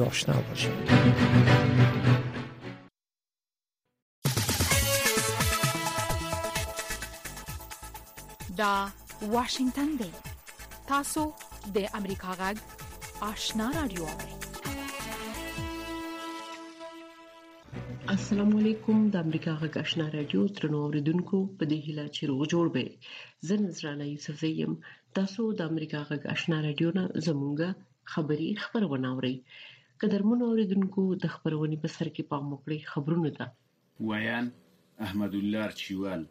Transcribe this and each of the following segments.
آشنا باشید دا واشنگتن دی تاسو د امریکا غږ آشنا رادیو السلام علیکم د امریکا غږ آشنا رادیو ترنو اوریدونکو په دې هیله چې روغ جوړ به زه نذرانه یوسف زیم تاسو د امریکا غږ آشنا رادیو نه زمونږه خبری خبرونه اورئ قدرمن اوریدونکو د خبرونې په سر کې پام وکړئ خبرونه ده ویاند احمد الله ارچیوال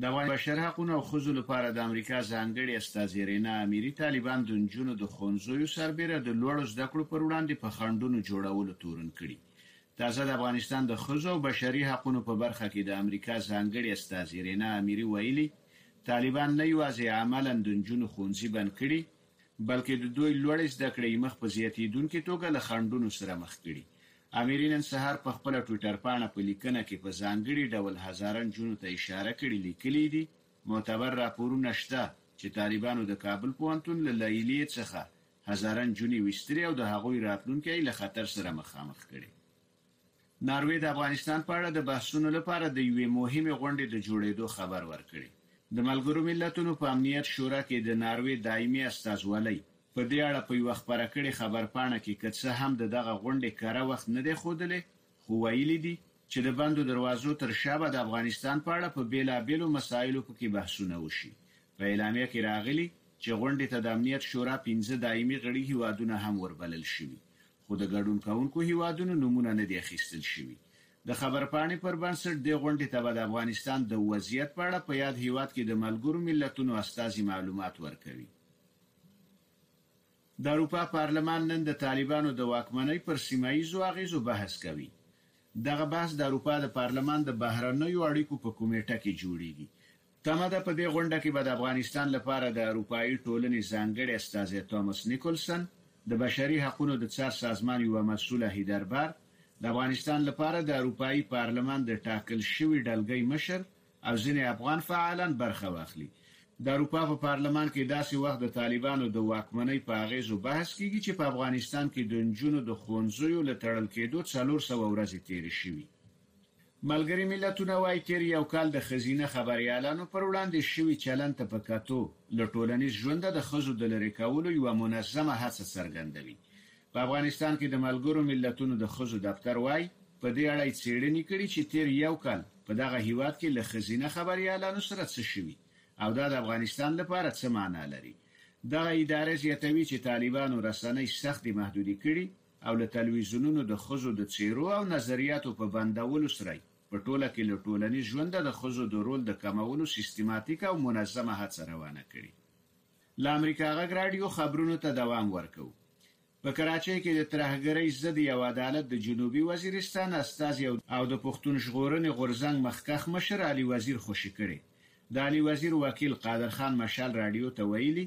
د افغان بشر حقونو او ښځو لپاره د امریکا ځانګړې استازې رینا امیري طالبان د نجونو د ښوونځیو سربېره د لوړو زده کړو پر وړاندې په خنډونو جوړولو تورن کړي. تازه د افغانستان د ښځو او بشري حقونو په برخه کې د امریکا ځانګړې استازې رینا امیري ویلي، طالبان نه یوازې عملاً د نجونو ښوونځي بند کړي، بلکې د دوی لوړې زده کړې یې مخ په زیاتېدونکې توګه له خنډونو سره مخ کړي. امیري نن سهار په خپله ټویټرپاڼه په لیکنه کې په ځانګړي ډول هزاره نجونو ته اشاره کړې لیکلي یې دي، معتبر راپورونه شته چې طالبانو د کابل پوهنتون له لیلیې څخه هزاره نجونې ویستلې او د هغوی راتلونکی یې له خطر سره مخامخ کړی. ناروې د افغانستان په اړه د بحثونو لپاره د یوې مهمې غونډې د جوړېدو خبر ورکړي. د ملګرو ملتونو په امنیت شورا کې د ناروې دایمي استازولۍ په دې اړه په یوه خپره کړې خبرپاڼه کې که څه هم د دغه غونډې کره وخت نه دی ښودلی، خو ویلي دي چې د بندو دروازو تر شا به د افغانستان په اړه په بېلابېلو مسایلو په کې بحثونه وشي. په اعلامیه کې راغلي چې غونډې ته د امنیت شورا پنځه دایمي غړي هېوادونه هم وربلل شوي، خو د ګډون کوونکو هېوادونو نومونه نه دي اخیستل شوي. د خبرپاڼې پر بنسټ، دې غونډې ته به د افغانستان د وضعیت په اړه په یاد هېواد کې د ملګرو ملتونو استازي معلومات ورکوي. د اروپا پارلمان نن د طالبانو د واکمنۍ پر سیمه ییزو اغېزو بحث کوي. دغه بحث د اروپا د پارلمان د بهرنیو اړیکو په کمېټه کې جوړېږي. تمه ده په دې غونډه کې به د افغانستان لپاره د اروپايي ټولنې ځانګړی استازی توماس نیکولسن، د بشري حقونو د څار سازمان یوه مسؤله هیدر بار، د افغانستان لپاره د اروپايي پارلمان د ټاکل شوي ډلګۍ مشر او ځینې افغان فعالان برخه واخلي. د اروپا په پارلمان کې داسې وخت د طالبانو د واکمنۍ په اغېزو بحث کېږي چې په افغانستان کې د نجونو د ښوونځیو له تړل کېدو څلور سوه ورځې تېرې شوي. ملګري ملتونه وايي، تېر یو کال د ښځینه خبریالانو پر وړاندې شوي چلند ته په کتو، له ټولنیز ژونده د ښځو د لرې کولو یوه منظمه هڅه څرګندوي. په افغانستان کې د ملګرو ملتونو د ښځو دفتر وايي، په دې اړه یې څېړنې کړي چې تېر یو کال په دغه هېواد کې له ښځینه خبریالانو سره څه شوي او دا د افغانستان لپاره څه معنا لري. دغه اداره زیاتوي چې طالبانو رسنۍ سختې محدودې کړي، او له تلویزونونو د ښځو د څېرو او نظریاتو په بندولو سره یې په ټوله کې له ټولنیز ژونده د ښځو د رول د کمولو سیستماتیکه او منظمه هڅه روانه کړې. له امریکا غږ راډیو خبرونو ته دوام ورکوو. په کراچۍ کې د ترهګرۍ ضد یو عدالت د جنوبي وزیرستان استازي او د پښتون ژغورنې غورځنګ مخکښ مشر علي وزیر خوشې کړی. د علي وزیر وکیل قادر خان مشال راډیو ته ویلي،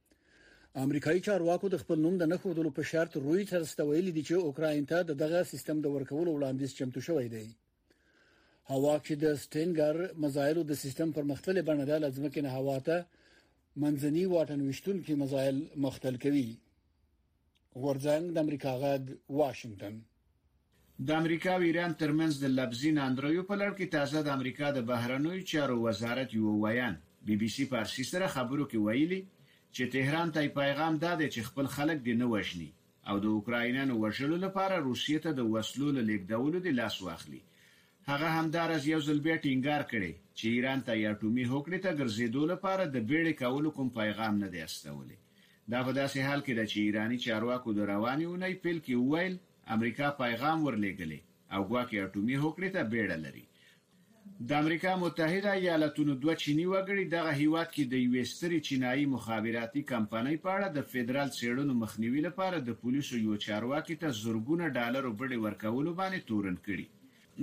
امریکایي چارواکو د خپل نوم د نه ښودلو په شرط رویټرز ته ویلي دي چې اوکراین ته دغه سیستم د ورکولو وړاندیز چمتو شوی دی هوا کې د سټینګر مزایلو د سیستم پرمختللې بڼه ده لازمه کې نه هوا ته منځنی واټن وشتونکو مزایل مختل کوي غورځنګ د امریکا غږ واشنگتن د امریکا او ایران ترمنځ د لفظي ناندریو په لړ کې تازه د امریکا د بهرنیو چارو وزارت یو ویاند بي بي سي فارسي سره خبرو کې ویلي چې تهران ته پیغام دا دی چې خپل خلک دې نه وژني او د اوکراینانو وژلو لپاره روسیې ته د وسلو له لیږدولو دې لاس واخلي هغه همدارز یو ځل بیا ټینګار کړي چې ایران ته یا اټومي هوکړې ته ګرځېدو لپاره د بیړې کولو کوم پیغام نه دی استولی دا په داسې حال کې ده چې ایراني چارواکو د روانې اونۍ پیل کې وویل امریکا پیغام ورلیږلی او ګواکې اټومي هوکړې ته بیړه لري. د امریکا متحده ایالتونو دوه چیني وګړي دغه هیواد کې د یوې سترې چینايي مخابراتي کمپنۍ په اړه د فدرال څیړنو مخنیوي لپاره د پولیسو یو چارواکي ته زرګونه ډالرو بډې ورکولو باندې تورن کړي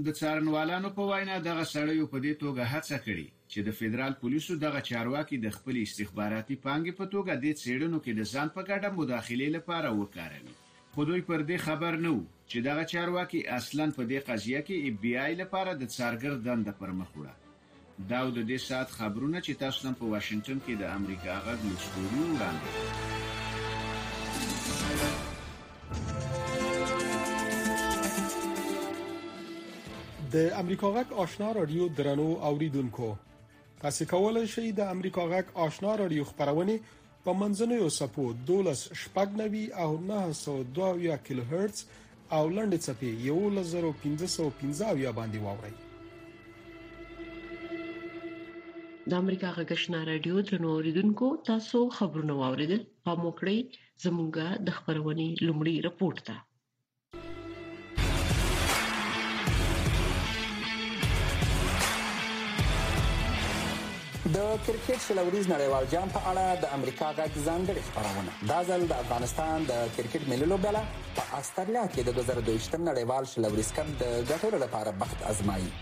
د څارنوالانو په وینا، دغه سړیو په دې توګه هڅه کړې، چې د فدرال پولیسو دغه چارواکي د خپلې استخباراتي پانګې په توګه دې څېړنو کې د ځان په ګډه مداخلې لپاره وکاروي، خو دوی پر دې خبر نه وو، چې دغه چارواکي اصلاً په دې قضیه کې اف بي آی لپاره د څارګر دنده پر مخ وړه. دا و د دې ساعت خبرونه چې تاسو ته هم په واشنګټن کې د امریکا غږ له سټوډیو وړاندې کوو. د امریکا غږ آشنا رادیو درنو اوریدونکو تاسو کولی شئ د امریکا غږ آشنا رادیو خبرونه په منځنیو څپو دولس، شپږ نوي او نهه سوه دوه اویا کیلو هرتز او لنډې څپې یوولس زره پنځه سوه پنځه اویا باندې واورئ. د امریکا غږ آشنا رادیو درنو اوریدونکو تاسو خبرونه واوریدل پام وکړئ زموږ د خبرونې لومړی رپورت ته د کرکټ شل اوریز نړیوال جام په اړه د امریکا غږ ځانګړې خبرونه دا ځل د افغانستان د کرکټ ملي لوبډله په استرالیا کې د 2022م نړیوال شل اوریز کپ د ګټلو لپاره بخت ازمایي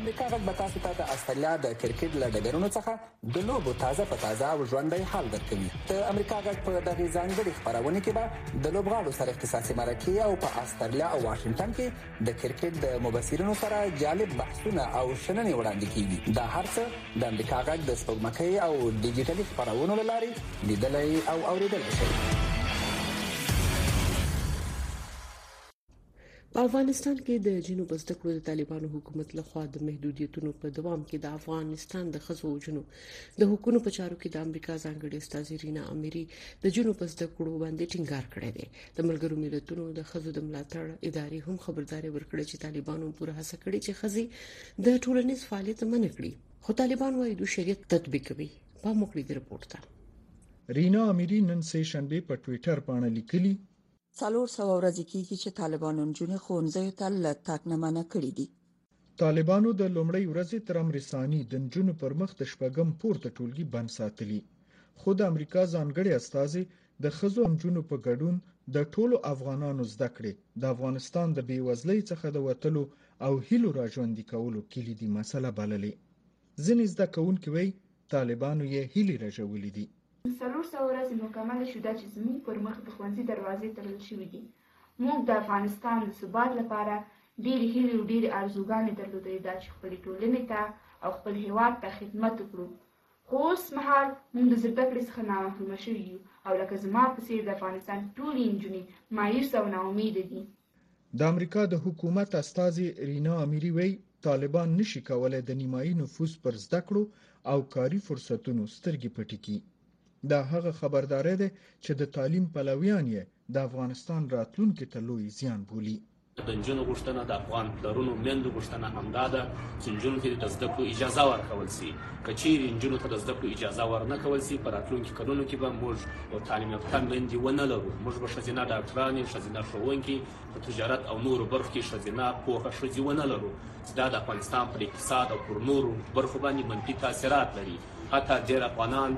امریکا غږ به تاسو ته د استرالیا د کرکټ لړډګرونو څخه د لوبو تازه په تازه او ژوندی حال درکوي. د امریکا غږ په دغې ځانګړې خپرونې کې به د لوبغاړو سره اختصاصي مرکې او په استرلیا او واشنګټن کې د کرکټ د مبصرینو سره جالب بحثونه او شننې وړاندې کیږي. دا هر څه د امریکا غږ د سپوږمکۍ او ډیجیټلي خپرونو له لارې لیدلی او اوریدلی شئ. په افغانستان کې د جنو په زده کړو د طالبانو حکومت لخوا د محدودیتونو په دوام کې د افغانستان د خزو او جنو د حکومت په چارو کې د امریکا ځانګړي استاد رینا اميري د جنو په زده کړو باندې ټینګار کړی دی د ملګرو ملتونو د خزو د ملاتړ ادارې هم خبرداري ورکړې چې طالبانو پوره هڅه کړې چې خزي د ټولنیز فعالیت منع کړي خو طالبان وايي د شریعت تطبیق کوي په مخ لري رپورټ ته رینا اميري نن سه شنبه په ټوئیټر باندې لیکلي څلور سوه ورځې کېږي چې طالبانو نجونې ښوونځیو ته له تګ نه منع کړې دي. طالبانو د لومړۍ ورځې تر امر ثاني د نجونو پر مخ د شپږم پورته ټولګي بند ساتلي، خو د امریکا ځانګړې استازې د ښځو او نجونو په ګډون د ټولو افغانانو زده کړې د افغانستان د بې وزلۍ څخه د وتلو او هیلو راژوندي کولو کلیدي مسله بللې. ځینې زده کوونکي وایي، طالبانو یې هیلې رژولې دي. څلور سوه ورځې مکملې شو دا چې زموږ پر مخ د ښوونځي دروازې تړل شوې دي موږ د افغانستان د ثبات لپاره ډېرې هیلې او ډېرې ارزوګانې درلودې دا چې خپلې ټولنې ته او خپل هیواد ته خدمت وکړو خو اوس مهال موږ د زده کړې څخه نامحرومه شوي یو او لکه زما په څیر د افغانستان ټولې انجونې مایوسه او ناامیده دي د امریکا د حکومت استازي رینا امیري وی طالبان نشي کولای د نیمایي نفوس پر زده کړو او کاري فرصتونو سترګې پټې کړي دا هغه خبرداری دی چې د تعلیم پلویان یې د افغانستان راتلونکي ته لوی زیان بولي د نجونو غوښتنه د افغان پلرونو میندو غوښتنه همدا ده چې نجونو ته د زده کړو اجازه ورکول شي که چیرې نجونو ته د زده کړو اجازه ورنه کول سي په راتلونکي کلونو کې به موږ تعلیم یافته میندې ونه لرو موږ به ښځینه ډاکټرانې ښځینه ښوونکي په تجارت او نورو برخو کې ښځینه پوهه ښځې ونه لرو چې دا د افغانستان پر اقتصاد او پر نورو برخو باندې منفي تاثیرات لري حتی ډېر افغانان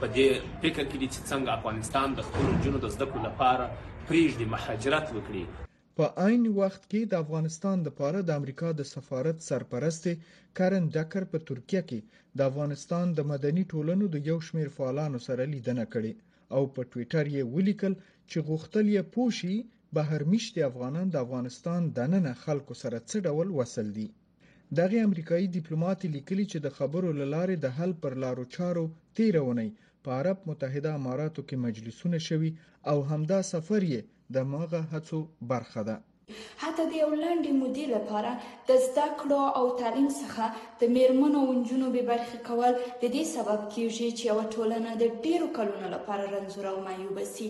په دې فکر کې دي چې څنګه افغانستان د خپلو نجونو د زده کړو لپاره پرېږدي مهاجرت وکړي په عین وخت کې د افغانستان لپاره د امریکا د سفارت سرپرستې کرن ډکر په ترکیه کې د افغانستان د مدني ټولنو د یو شمیر فعالانو سره لیدنه کړې او په ټویټر یې ولیکل چې غوښتل یې پوه شي بهرمیشتي افغانان د افغانستان دننه خلکو سره څه ډول وصل دي دغه امریکایي دیپلوماټ لیکلي چې د خبرو له لارې د حل پر لارو چارو تیره اونۍ په عرب متحده اماراتو کې مجلسونه شوي او همدا سفر یې د هماغه هڅو برخه ده. حتی د یو لنډې مودې لپاره د زده کړو او تعلیم څخه د میرمنو او نجونو بې برخې کول د دې سبب کیږي چې یوه ټولنه د ډیرو کلونو لپاره رنځوره او معیوبه سي.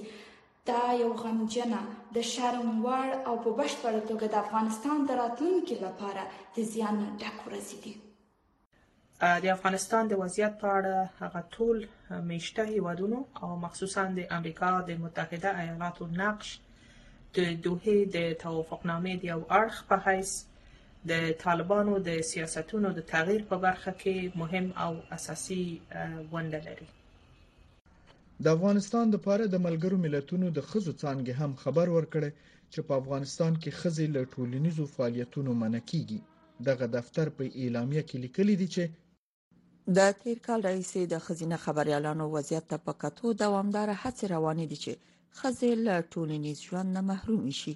دا یو غمجنه، د شرم وړ او په بشپړه توګه د افغانستان د راتلونکي لپاره د زیان نه ډک ورځې دي. د افغانستان د وضعیت په اړه هغه ټول میشته هیوادونو او مخصوصا د امریکا د متحده ایالاتو نقش د دوه د توافقنامې د یو اړخ په حیث د طالبانو د سیاستونو د تغییر په برخه کې مهم او اساسي ونده لري د افغانستان د پاره د ملګرو ملتونو د خزو څانګې هم خبر ورکړي چې په افغانستان کې خزې له ټولنیزو فعالیتونو منع کیږي دغه دفتر په اعلامیه کې لیکلي دي چې د تیر کال راهیسې د خزینه خبريالانو وضعیت ته په کتو دوامدار هڅې روانې دي چې خزې له ټولنیز ژوند نه محروم شي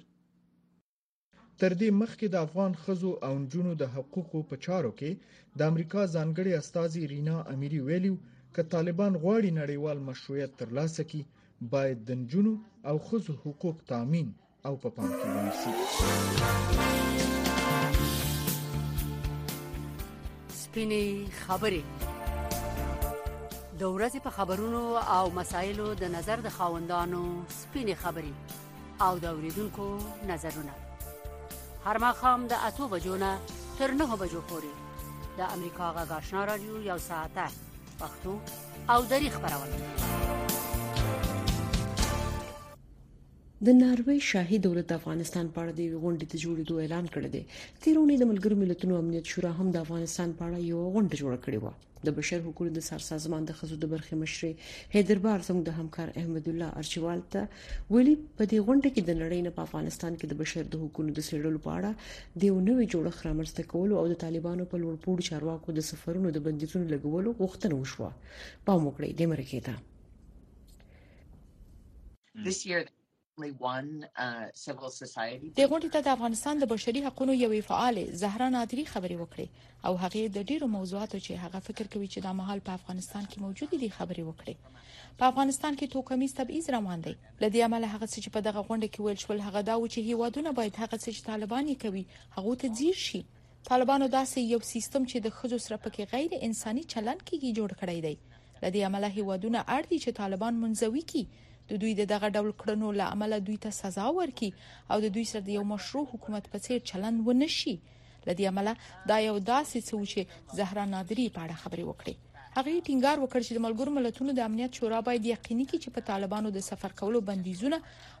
تر دې مخکې د افغان خزو او نجونو د حقوقو په چارو کې د امریکا ځانګړي استاذي رینا امیری ویلیو ک طالبان غواړي نړیوال مشروعیت ترلاسه کړي باید د نجونو او خزو حقوق تامین او په پام کې ونیسي سپینې خبرې د ورځې په خبرونو او مسایلو د نظر د خاوندانو سپینې خبرې او د اوریدونکو نظرونه هر مخام د اتو بجو نه تر نه بجو پورې د امریکا غږ آشنا رادیو یو ساعته پښتو او دری خبرونه د ناروې شاهي دولت د افغانستان په اړه د یوې غونډې د جوړېدو اعلان کړی دی تیرونی د ملګرو ملتونو امنیت شورا هم د افغانستان په اړه یو غونډه جوړه کړې و د بشر حقوقو د سر سازمان د خزو د برخې مشرې حیدربار زموږ د همکار احمد الله ارچوال ته ویلي په دې غونډه کې د نړۍ نه په افغانستان کې د بشر د حقوقو د سړلو په اړه د یو نوې جوړښت رامنځته کولو او د طالبانو په لوړ پوړو چارواکو د سفرونو د بندیزونو لګولو غوښتنه وشوه پام وکړئ د مرکې ته دې غونډې ته د افغانستان د بشري حقوقو یوې فعالې زهرا نادری خبرې وکړې او هغه د ډیرو موضوعاتو چې هغه فکر کوي چې د مهال په افغانستان کې موجود دي خبرې وکړې په افغانستان کې توکمیز تبعیض روان دی لدی عمل هغه څه چې په دغه غونډه کې ویل شول هغه دا و چې هیوادونه باید هغه څه چې طالبان کوي هغه ته ځیر شي طالبانو داسې یو سیستم چې د ښځو سره پکې غیر انساني چلند کیږي جوړ کړی دی له دې امله هیوادونه اړ دي چې طالبان منزوي کی د دوی د دغه ډول کړنو له امله دوی ته سزا ورکړي او د دوی سره د یو مشروع حکومت په څیر چلند ونشي لدی عمله دا یو داسې څه و چې زهرا نادری په اړه خبرې وکړي هغه ټینګار وکړ چې د ملګرو ملتونو د امنیت شورا باید یقیني کړي چې په طالبانو د سفر کولو بندیزونه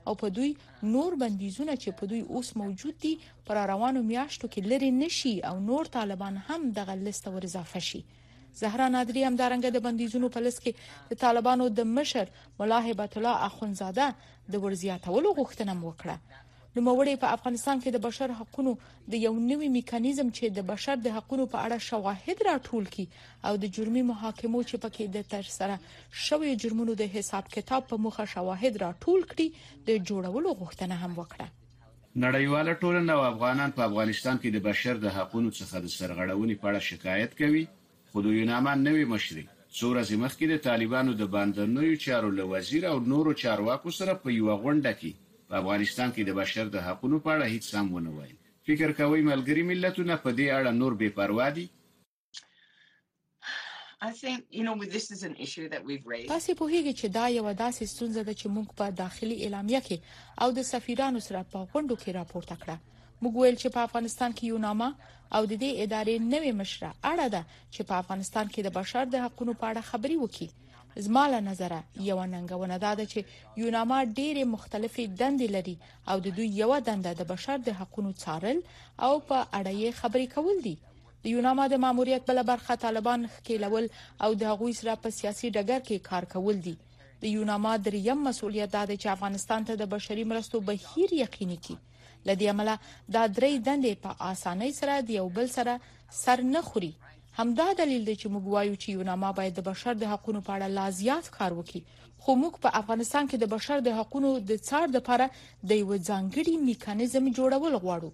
او په دوی نور بندیزونه چې په دوی اوس موجود دي په را روانو میاشتو کې لرې نشي او نور طالبان هم دغه لیست ور اضافه شي زهرا نادری هم دارنګه د بندیزونو په لس کې د طالبانو د مشر مولا هبت الله اخونزاده د ورزیاتولو غوښتنه وکړه نو موري په افغانستان کې د بشر حقوقو د یو نوي میکانیزم چې د بشر د حقونو په اړه شواهد راټول کړي او د جرمي محاکمو چې پکې د تر سره شویو جرمونو د حساب کتاب په مخه شواهد راټول کړي د جوړولو غوښتنه هم وکړه. نړیواله ټولنه او افغانان په افغانستان کې د بشر د حقونو څخه د سرغړونې په اړه شکایت کوي خو د یوناما نوې مشري څو ورځې مخکې د طالبانو د باندنیو چارو له وزیر او نورو چارواکو سره په یوه غونډه کې په افغانستان کې د بشر د حقونو په اړه هیڅ هم ونه ویل. فکر کوئ ملګري ملتونه په دې اړه نور بې پروا دي؟ تاسې پوهیږئ چې دا یوه داسې ستونزه ده چې موږ په داخلي اعلامیه کې او د سفیرانو سره په غونډو کې راپورته کړه. موږ ویل چې په افغانستان کې یو نامه او د دې ادارې نوې مشره اړه ده چې په افغانستان کې د بشر د حقوقو په اړه خبري وکړي زما له نظره یو ننګونه دا ده چې یوناما ډېرې مختلفې دندې لري او د دوی یو دنده د بشر د حقوقو څارل او په اړه یې خبرې کول دي د یوناما د ماموریت بل برخه طالبان ښکیلول او د غوي سره په سیاسي ډګر کې کار کول دي د یوناما دریم مسولیت دا دی چې افغانستان ته د بشري مرستو بهیر یقیني کړي لدی عمله دا درې دندې په اسانۍ سره د یو بل سره سر نه خوري همدا دلیل دی چې موږ وایو چې یوناما باید د بشر د حقوقو په اړه لا زیات کار وکړي خو موږ په افغانستان کې د بشر د حقوقو د څار لپاره د یو ځانګړي میکانیزم جوړول غواړو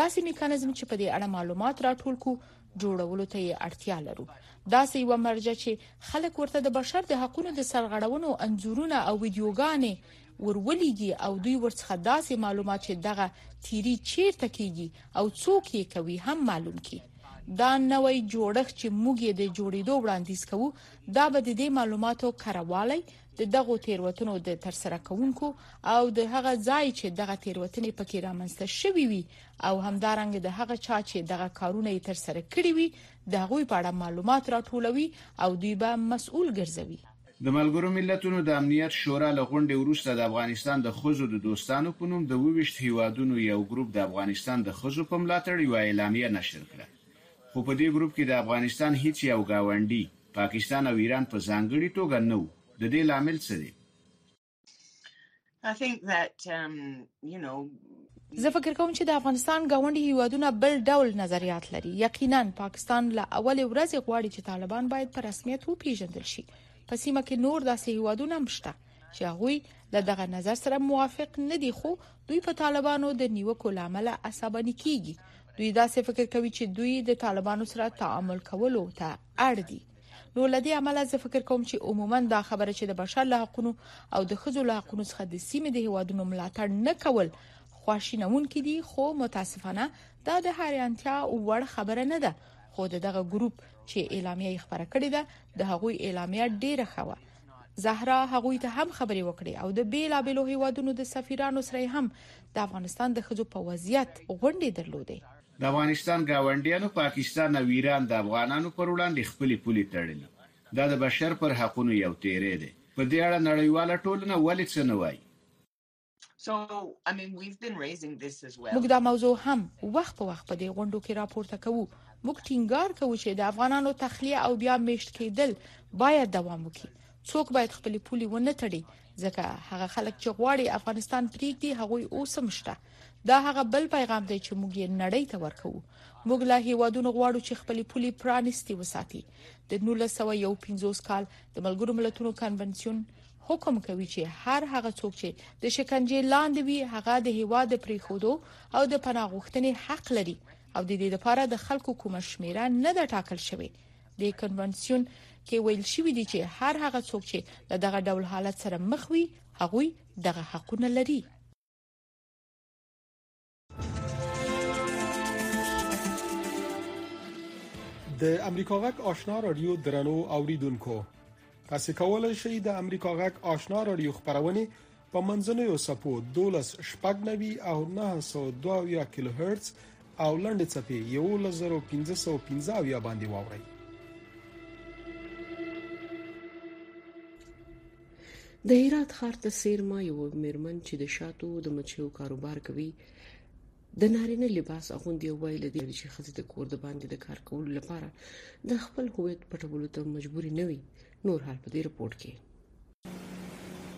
داسې میکانیزم چې په دې اړه معلومات راټول کو جوړولو ته یې اړتیا لرو دا سې یو مرجع چې خلک ورته د بشر د حقوقو د سرغړونو انزورونه او ویډیوګانې وروليږي او دوی ورڅخه داسې معلومات چې دغه تيري چيرته کيږي او څوک يې کوي هم معلوم کړي. دا نوی جوړښت چې موږ يې د جوړيدو وړانديز کوو دا به د دې معلوماتو کره والی، د دغو تيروتنو د ترسره کوونکو او د هغه ځای چې دغه تيروتنې پکې رامنځته شوي وي او همدارنګه د هغه چا چې دغه کارونه يې ترسره کړي وي د هغوی په اړه معلومات راټولوي او دوی به مسئول ګرځوي. د ملګرو ملتونو د امنیت شورا له غونډې وروسته د افغانستان د ښځو د دوستانو په نوم د اوویشت هیوادونو یو ګروپ د افغانستان د ښځو په ملاتړ یوه اعلامیه نشر کړه خو په دې ګروپ کې د افغانستان هیڅ یو ګاونډي، پاکستان او ایران په ځانګړي توګه، نه وو. د دې لامل څه دی؟ Um, زه فکر کوم چې د افغانستان غونډي هیوادونه بل ډول نظریات لري یقینا پاکستان له اولې ورځې غواړي چې طالبان باید په رسمیت وپیژندل شي په سیمه کې نور داسې هیوادونه هم شته چې هغوی له دغه نظر سره موافق نه دي خو دوی په طالبانو د نیوکو لامل عصباني کیږي دوی داسې فکر کوي چې دوی د طالبانو سره تعامل کولو ته اړ دي نو لدی عمله زه فکر کوم چې عموما دا خبره چې د بشر له حقونو او د خځو له حقونو څخه د سیمې د هوادونو ملاتړ نه کول خواشینون کې دي خو متاسفانه دا د حیرانتیا وړ خبره نه ده خو دغه ګروپ چې اعلامیه خبره کړې ده د هغوی اعلامیه ډیره خوه زهرا هغوی ته هم خبرې وکړې او د بیلابلو هیوادونو د سفیرانو سره هم د افغانستان د خځو په وضعیت غونډې درلودې د افغانستان ګاونډیانو پاکستان او ایران د افغانانو پر وړاندې خپلې پولې تړلي، دا د بشر پر حقونو یو تیری دی، په دې اړه نړیواله ټولنه ولې څه نه وایي؟ موږ دا موضوع هم وخت په وخت په دې غونډو کې راپورته کوو، موږ ټینګار کوو چې د افغانانو تخلیه او بیا میشت کیدل باید دوام وکړي، څوک باید خپلې پولې ونه تړي، ځکه هغه خلک چې غواړي افغانستان پریږدي هغوی اوس هم شته، دا هغه بل پیغام دی چې موږ یې نړۍ ته ورکوو موږ له هیوادونو غواړو چې خپل پولي پرانیستي وساتي د 1951 کال د ملګرو ملتونو کنونسیون حکم کوي چې هر هغه څوک چې د شکنجه لاندې وي هغه د هوا د پریخودو او د پناه غوښتنې حق لري او د دې لپاره د خلکو کومه شمیره نه ده ټاکل شوې د کنونسیون کې ویل شوې دي چې هر هغه څوک چې دغه ډول حالت سره مخ وي هغه دغه حقونه لري د امریکا غږ آشنا رادیو درنو اوریدونکو تاسو کولای شئ د امریکا غږ آشنا رادیو خبرونه په منځنوي سپو 12 شپږنوي او 902 کیلو هرتز او لنډ چپی 11515 یا باندې واورئ د هرات ښار ته سیرما یو میرمن چې د شاتو د مچیو کاروبار کوي د نارینه لباس اغوندي او ویل دي چې خزه د کور د باندې د کار کولو لپاره د خپل هویت پټولو ته مجبور نه وي نور حال په دې رپورت کې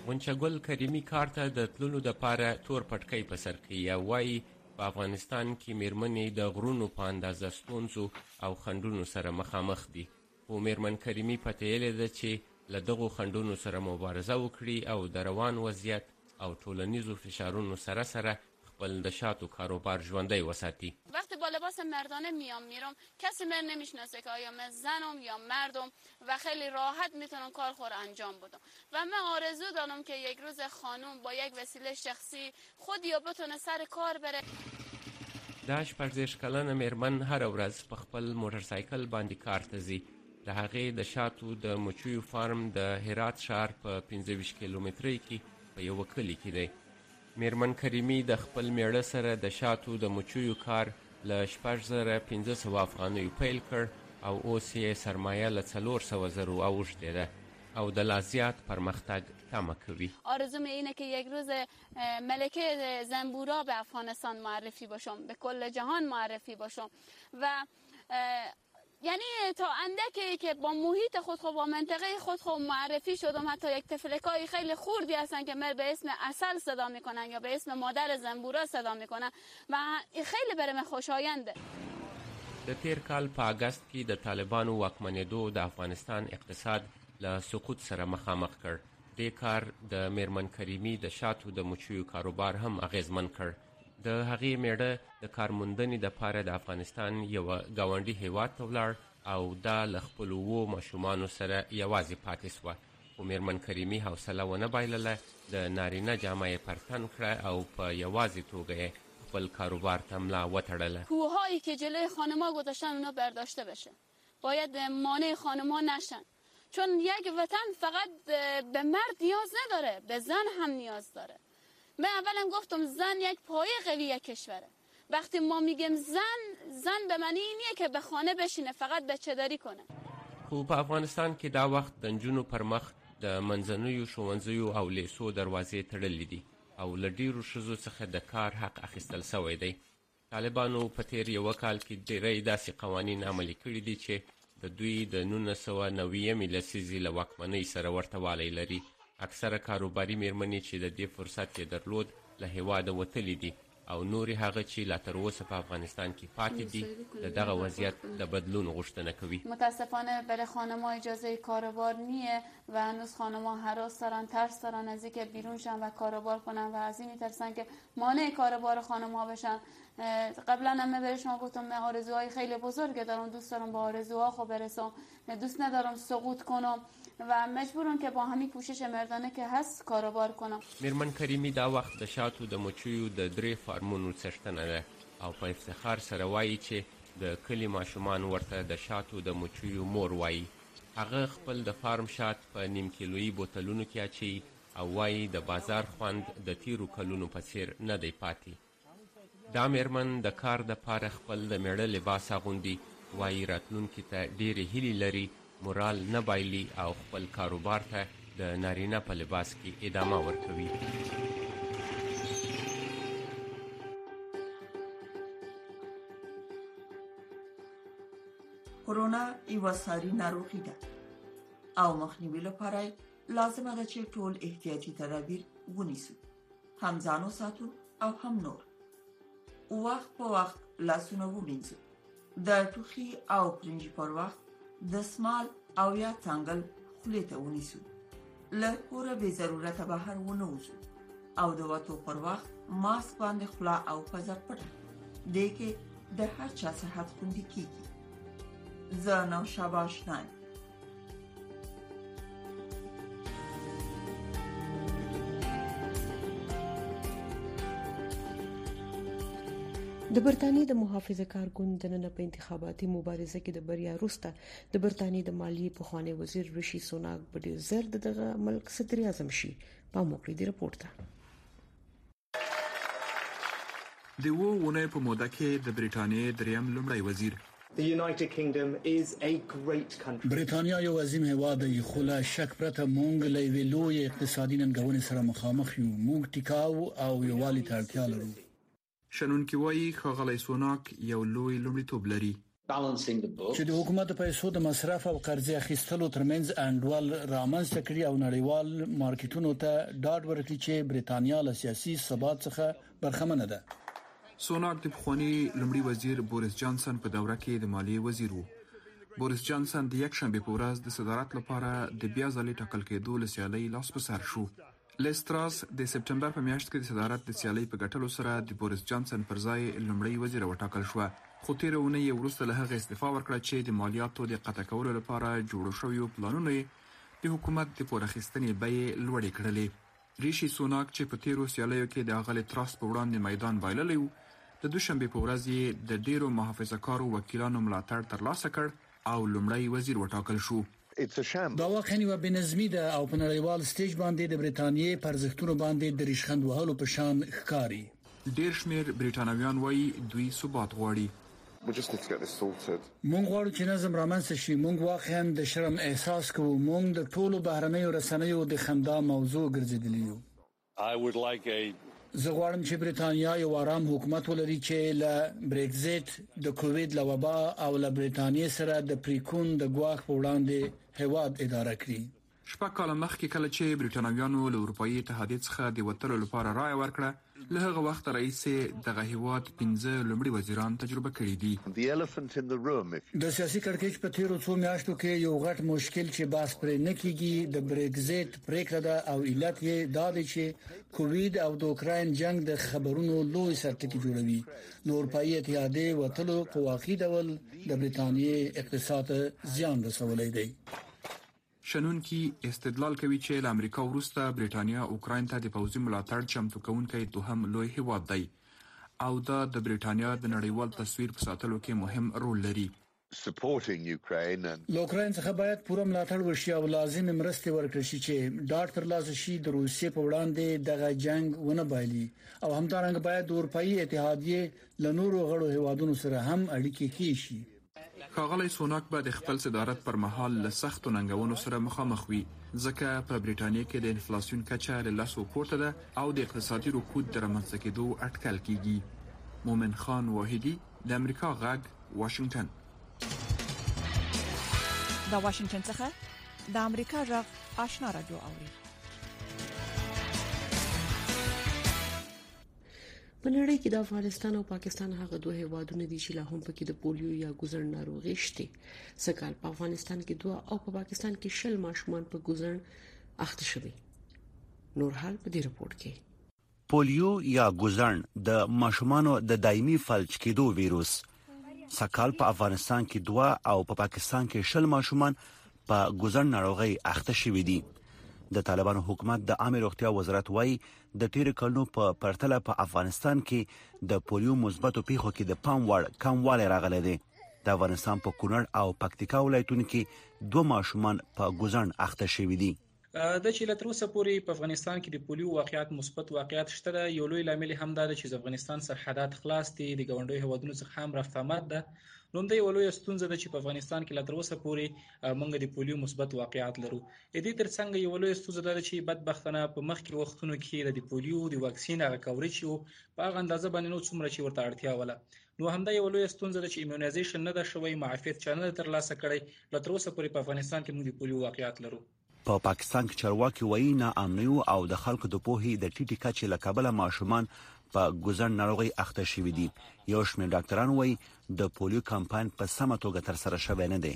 منچګل کریمی کار ته د تللو د پاره تور پټکۍ په سر کوي او وایي په افغانستان کې میرمنې د غرونو په اندازه ستونزو او خندونو سره مخامخ دي خو مېرمن کریمي پتېیلې ده چې له دغو خنډونو سره مبارزه وکړي او د روان وضعیت او ټولنیزو فشارونو سره سره خپل د شاتو کاروبار ژوندی وساتي. وقتی با لباس مردانه میام میرم کسی مر نمیشناسه که آیا مه زنم یا مردم و خیلی راحت میتونم کار خو را انجام بدم و مه آرزو دارم که یک روز خانم با یک وسیله شخصی خود یا بتونه سر کار بره. دا شپږ دېرش کلنه مېرمن هره ورځ په خپل موټرسایکل باندې کار ته ځي. د هغې د شاتو د مچیو فارم د هرات ښار په پنځه ویشت کیلومترۍ کې په یوه کلي کې دی. مېرمن کریمي د خپل مېړه سره د شاتو د مچیو کار له شپږ زره پنځه سوه افغانیو پیل کړ او اوس یې سرمایه له څلور سوه زرو اوښتې ده او د لا زیات پرمختګ تمه کوي. آرزو مې اینه که یک روز ملکه زنبورا به افغانستان معرفی باشم به کل جهان معرفی باشم و یعنی تا اندکی که با محیط خود خو با منطقه خود خو معرفی شدم حتی یک تفلک های خیلی خوردی هستن که مر به اسم اصل صدا میکنن یا به اسم مادر زنبورا صدا میکنن و خیلی بر من خوشاینده د تیر کال په اګست کې د طالبانو واکمنېدو د افغانستان اقتصاد له سقوط سره مخامخ کړ دې کار د مېرمن کریمي د شاتو د مچیو کاروبار هم اغېزمن کړ. د هغې مېړه د کار موندنې دپاره د افغانستان یوه ګاونډي هېواد ته ولاړ او دا له خپلو اوو ماشومانو سره یوازې پاتې شوه، خو مېرمن کریمي حوصله ونه بایلله، د نارینه جامه یې پر تن کړه او په یوازې توګه یې خپل کاروبار ته ملا وتړله. کوههایی که جلوی خانمها گذاشتن اونا برداشته بشه باید مانع خانمها نشن. چون یک وطن فقط به مرد نیاز نداره به زن هم نیاز داره من اولا گفتم زن یک پایه قوی یک کشوره وقتی ما میگیم زن زن به معنی اینیه که به خانه بشینه فقط بچه داری کنه خو په افغانستان کې دا وخت د نجونو پر مخ د منځنیو ښوونځیو او لیسو دروازې تړلې دي او له ډیرو ښځو څخه د کار حق اخیستل سوی دی طالبانو په تېر یوه کال کې ډېری داسې قوانین عملي کړي دي چې د دوی د نولس سوه نویمې لسیزې له واکمنۍ سره ورته والی لري. اکثره کاروباري مېرمنې چې د دې فرصت یې درلود له هېواده وتلې دي او نورې هغه چې لا تر اوسه په افغانستان کې پاتې دي د دغه وضعیت د بدلون غوښتنه کوي. متاسفانه برای خانمها اجازه کاروبار نیه و هنوز خانمها حراس دارند، ترس دارند از اینکه بیرون شوند و کاروبار کنند و از این میترسند که مانع کار بار خانم ها بشن قبلا هم به شما گفتم من آرزوهای خیلی بزرگ دارم دوست دارم با آرزوها خو برسم دوست ندارم سقوط کنم و مجبورم که با همین کوشش مردانه که هست کاروبار کنم میرمن کریمی دا وخت د شاتو د مچیو د درې فارمونو څښتنه ده او په افتخار سره وایي چې د کلي ماشومان ورته د شاتو د مچیو مور وایي هغه خپل د فارم شات په نیم کیلویي بوتلونو کې اچوي او وايي د بازار خوند د تېرو کلونو په څېر نه دی پاتې. دا مېرمن د کار دپاره خپل د مېړه لباس اغوندي، وايي راتلونکي ته ډېرې هیلې لري، مورال نه بایلي او خپل کاروبار ته د نارینه په لباس کې ادامه ورکوي. کرونا یوه ساري ناروغي ده او مخنیوي لپاره یې لازمه ده چې ټول احتیاطي تدابیر ونیسو هم ځان وساتو او هم نور وخت په وخت لاسونه ومینځو د ټوخي او پرنجي پر وخت د سمال او یا تنګل خولې ته ونیسو له کوره به ضرورت بهر ونه وځو او د وټو پر وخت ماسک باندې خلا او پزه پټه دې کې د هر چا صحت خوندي کیږي زه نو شاباش نه د برتانیې د محافظه کار ګوند د نن په انتخاباتي مبارزه کې د بریا وروسته د برتانیې د مالیې په خوانې وزیر رشي سوناک په ډیر زر دغه ملک صدر اعظم شي په موقع دی رپورت ده د اوو اونیو په موده کې د بریټانیې دریم لومړی وزیر بریتانیا یو عظیم هیواد دی خو له شک پرته موږ له یوې لویې اقتصادي ننګونې سره مخامخ یو موږ ټیکاو او یووالي ته اړتیا لرو. شنونکي وايي، ښاغلی سوناک یو لوی لومړیتوب لري. چې د حکومت د پیسو د مصرف او قرضې اخیستلو ترمنځ انډول رامنځته کړي او نړیوال مارکیټونو ته ډاډ ورکړي چې بریتانیا له سیاسي ثبات څخه برخمنه ده. سوناک د پخواني لومړي وزیر بوریس جانسن په دوره کې د مالیې وزیر و. بوریس جانسن د یکشنبې په ورځ د صدارت لپاره د بیا ځلې ټاکل کېدو له سیالۍ لاس په سر شو. لیز تراس د سپټمبر په میاشت کې د صدارت د سیالۍ په ګټلو سره د بوریس جانسن پر ځای لومړۍ وزیره وټاکل شوه، خو تېره اونۍ یې وروسته له هغې استعفا ورکړه چې د مالیاتو د قطع کولو لپاره جوړو شویو پلانونو یې د حکومت د پور اخیستنې بیې لوړې کړلې. ریشي سوناک چې په تېرو سیالیو کې د اغلې تراس په وړاندې میدان بایللی و، د دوشنبې په ورځ یې د ډېرو محافظه کارو وکیلانو ملاتړ ترلاسه کړ او لومړی وزیر وټاکل شو. دا واقعا یوه بې نظمي ده او په نړیوال سټیج باندې د بریتانیې په ارزښتونو باندې د ریشخند وهلو په شان ښکاري. ډېر شمېر بریټانویان وايي، دوی ثبات غواړي. موږ غواړو چې نظم رامنځته شي، موږ واقعا د شرم احساس کوو، موږ د ټولو بهرنیو رسنیو د خندا موضوع ګرځېدلي یو. زه غواړم چې بریتانیا یو آرام حکومت ولري چې له بریګزیټ، د کووید له وبا او له بریتانیې سره د پریکون د ګواښ په وړاندې هیواد اداره کړي. شپږ کاله مخکې کله چې بریټانویانو له اروپایې اتحادیې څخه د وتلو لپاره رایه ورکړه، له هغه وخته راهیسې دغه هیواد پنځه لومړي وزیران تجربه کړي دي. د سیاسي کړکیچ په تیرو څو میاشتو کې یو غټ مشکل چې بحث پرې نه کیږي د بریګزیټ، پریکړه ده او علت یې دا دی چې کووید او د اوکرين جنگ د خبرونو لوی سرټکی جوړوي نو اروپאי اتحادې وټلو په واقعي ډول د برېټانیا اقتصاد زیان رسولای دی شنونکي استدلال کوي چې له امریکا وروسته برېټانیا اوکراین ته د پوځي ملاتړ چمتو کوونکی دوهم لوی هیواد دی او دا د برېټانیا د نړیوال تصویر په ساتلو کې مهم رول لري. له اوکراین څخه باید پوره ملاتړ وشي او لازمې مرستې ورکړل شي چې ډاډ ترلاسه شي د روسیې په وړاندې دغه جنګ ونه بایلي او همدارنګه باید د اروپایي اتحادیې له نورو غړو هیوادونو سره هم اړیکې ښې شي. ښاغلی سوناک به د خپل صدارت پر مهال له سختو ننګونو سره مخامخ وي، ځکه په بریټانیا کې د انفلاسیون کچه له لسو پورته ده او د اقتصادي رکود د رامنځته کېدو اټکل کېږي. مومن خان واحدي، د امریکا غږ واشنگټن د واشنگټن څخه د امریکا غږ آشنا را دوه اوري په نړۍ کې د افغانستان او پاکستان هغه دوه هیوادونه دي چې لا هم پکې د پولیو یا ګوزن ناروغي شته سکهال په افغانستان کې دوه او په پاکستان کې شل ماشومان په ګوزن اخته شوي نور حال په دې رپورت کې پولیو یا ګوزڼ د ماشومانو د دایمي فلج کېدو ویروس سږکال په افغانستان کې دوه او په پاکستان کې شل ماشومان په ګوزن ناروغي اخته شوې دي د طالبانو حکومت د عامه روغتیا وزارت وایي د تیر کلونو په پرتله په افغانستان کې د پولیو مثبتو پیښو کې د پام وړ کموالی راغلی دی د افغانستان په کونړ او پکتیکا ولایتونو کې دوه ماشومان په ګوزن اخته شوې دي دا چې لا تر اوسه پورې په افغانستان کې د پولیو واقعیت مثبت واقعیت شته ده یو لوی لامل هم دا ده چې د افغانستان سرحدات خلاص دي د ګاونډیو هوادونو څخه هم رفت آمد ده نو دا یو لوی ستونزه ده چې په افغانستان کې لا تر اوسه پورې موږ د پولیو مثبت واقعیت لرو د دې ترڅنګ یو لوی ستونزه ده چې بدبختانه په مخکې وختونو کې د پولیو د واکسین هغه کوري چې په هغه اندازه باندې نو څومره چې ورته اړتیا ولا نو همدا یو لوی ستونزه ده چې ایمونایزیشن نه ده شوی معافیت چا نه ده ترلاسه کړی لا تر اوسه پورې په افغانستان کې موږ د پولیو واقعات لرو په پاکستان کې چارواکي وایي ناامنیو او د خلکو د پوهې د ټیټې کچې له کبله ماشومان په ګوزڼ ناروغي اخته شوي دي یو شمېر ډاکټران وایي د پولیو کمپاین په سمه توګه ترسره شوی نه دی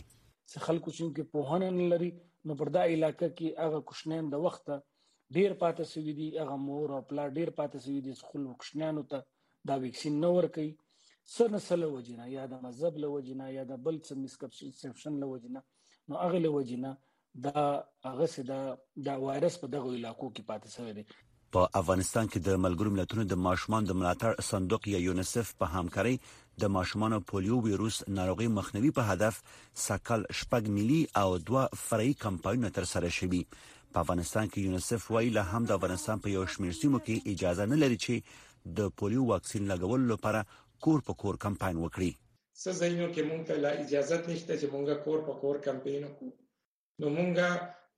چې خلکو چې کې پوهنه نه لري نو پر دا علاقې کې هغه کوشنین د وخت ډیر پاتې شوی دي هغه مور او پلا ډیر پاتې شوی دي خپل کوشنیانو ته دا ویکسین نه ورکي سر نسل وجنه یا د مذهب له وجنه یا د بل څه مسکپشن له وجنه نو هغه له وجنه دا هغه سه دا دا وایرس په دغه علاقو کې پاتې شوی دی په افغانستان کې د ملګرو ملتونو د ماشومان د ملاتړ صندوق یا یونیسف په همکارۍ د ماشومان پولیو ویروس ناروغي مخنیوي په هدف سکل شپږ ملي او دوا فرعي کمپاینونه تر سره شوي په افغانستان کې یونیسف وایي له هم د افغانستان په یو شمېر سیمو کې اجازه نه لري چې د پولیو واکسین لګولو لپاره کور په کور کمپاین وکړي. څه ځایونو کې مونږ ته لا اجازت نشته چې مونږ کور په کور کمپاین وکړو نو مونږ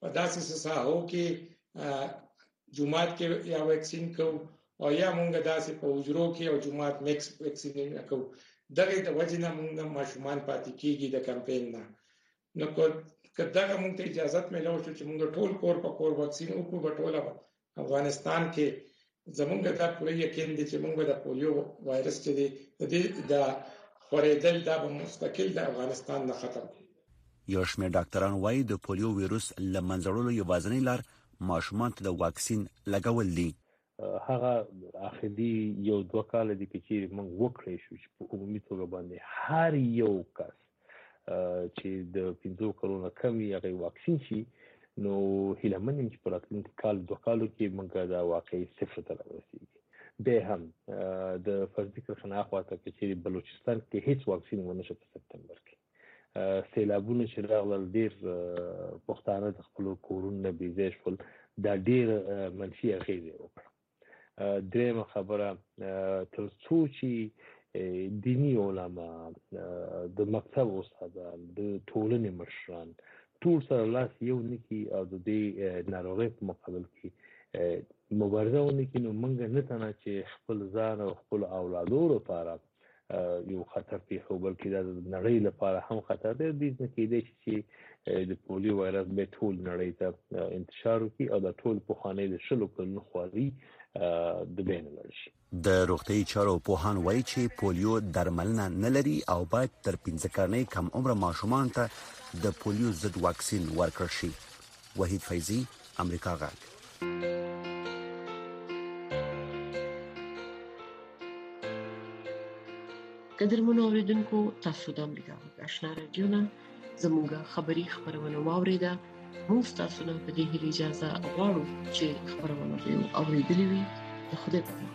په داسې څه ساحو کې جمعات کې یا واکسین کوو او یا مونږ داسې په حجرو کې او جمعات میکس واکسین نه کوو دغه د وجنه مونږ ماشومان پاتې کیږي د کمپاین نه نو که دغه موږ ته اجازه ملو شو چې موږ ټول کور په کور واکسین وکړو په ټوله افغانستان کې زمونږ دا پوره یقین دی چې موږ د پولیو وایرس چې دی د دې د خورېدل دا به مستقل د افغانستان نه ختم کړي یو شمېر ډاکټران وایي د پولیو ویروس له منځه وړلو یوازینۍ لار ماشومان ته د واکسین لګول دي هغه اخري یو دوه کال دي کې چې موږ وکړې شو چې په عمومي توګه باندې هر یو کس چې د 15 کرونا کمی هغه واکسین شي نو هله منم چې په راتلونکي کال دوه کالو کې موږ دا واقعي صفر ته ورسیږي به هم د فرضي کرخنا خواته کې چې بلوچستان کې هیڅ واکسین ونه شو په سپتمبر کې سیلابونه چې راغلل ډیر پښتانه د خپل کورونو نه بيځای شول دا ډیر منفي اغیزه وکړه درېمه خبره تر څو چې دینی علما د مکتب استادان د ټولنې مشران ټول سره لاس یو نکی او د دې ناروغۍ په مقابل کې مبارزه ونکړي نو موږ نه تنه چې خپل ځان او خپل اولادو لپاره یو خطر پیښو بلکې دا د نړۍ لپاره هم خطر دی د دې کې دی چې د پولیو وایرس به ټول نړۍ ته انتشار وکړي او د ټول په خانه د شلو کلن خواري د بین لرشي د روغتي چارو په هان وای چې پولیو درملنه نه لري او باید تر 15 کلنې کم عمر ماشومان ته د پولیو ضد واکسین ورکړ شي وحید فیضی امریکا غږ قدرمن اوریدونکو تاسو د امریکا غږ آشنا رادیو نه زموږ خبری خبرونه واوریده موږ تاسو نه په دې هیله اجازه غواړو چې خبرونه به اوریدلې وي د خدای په امان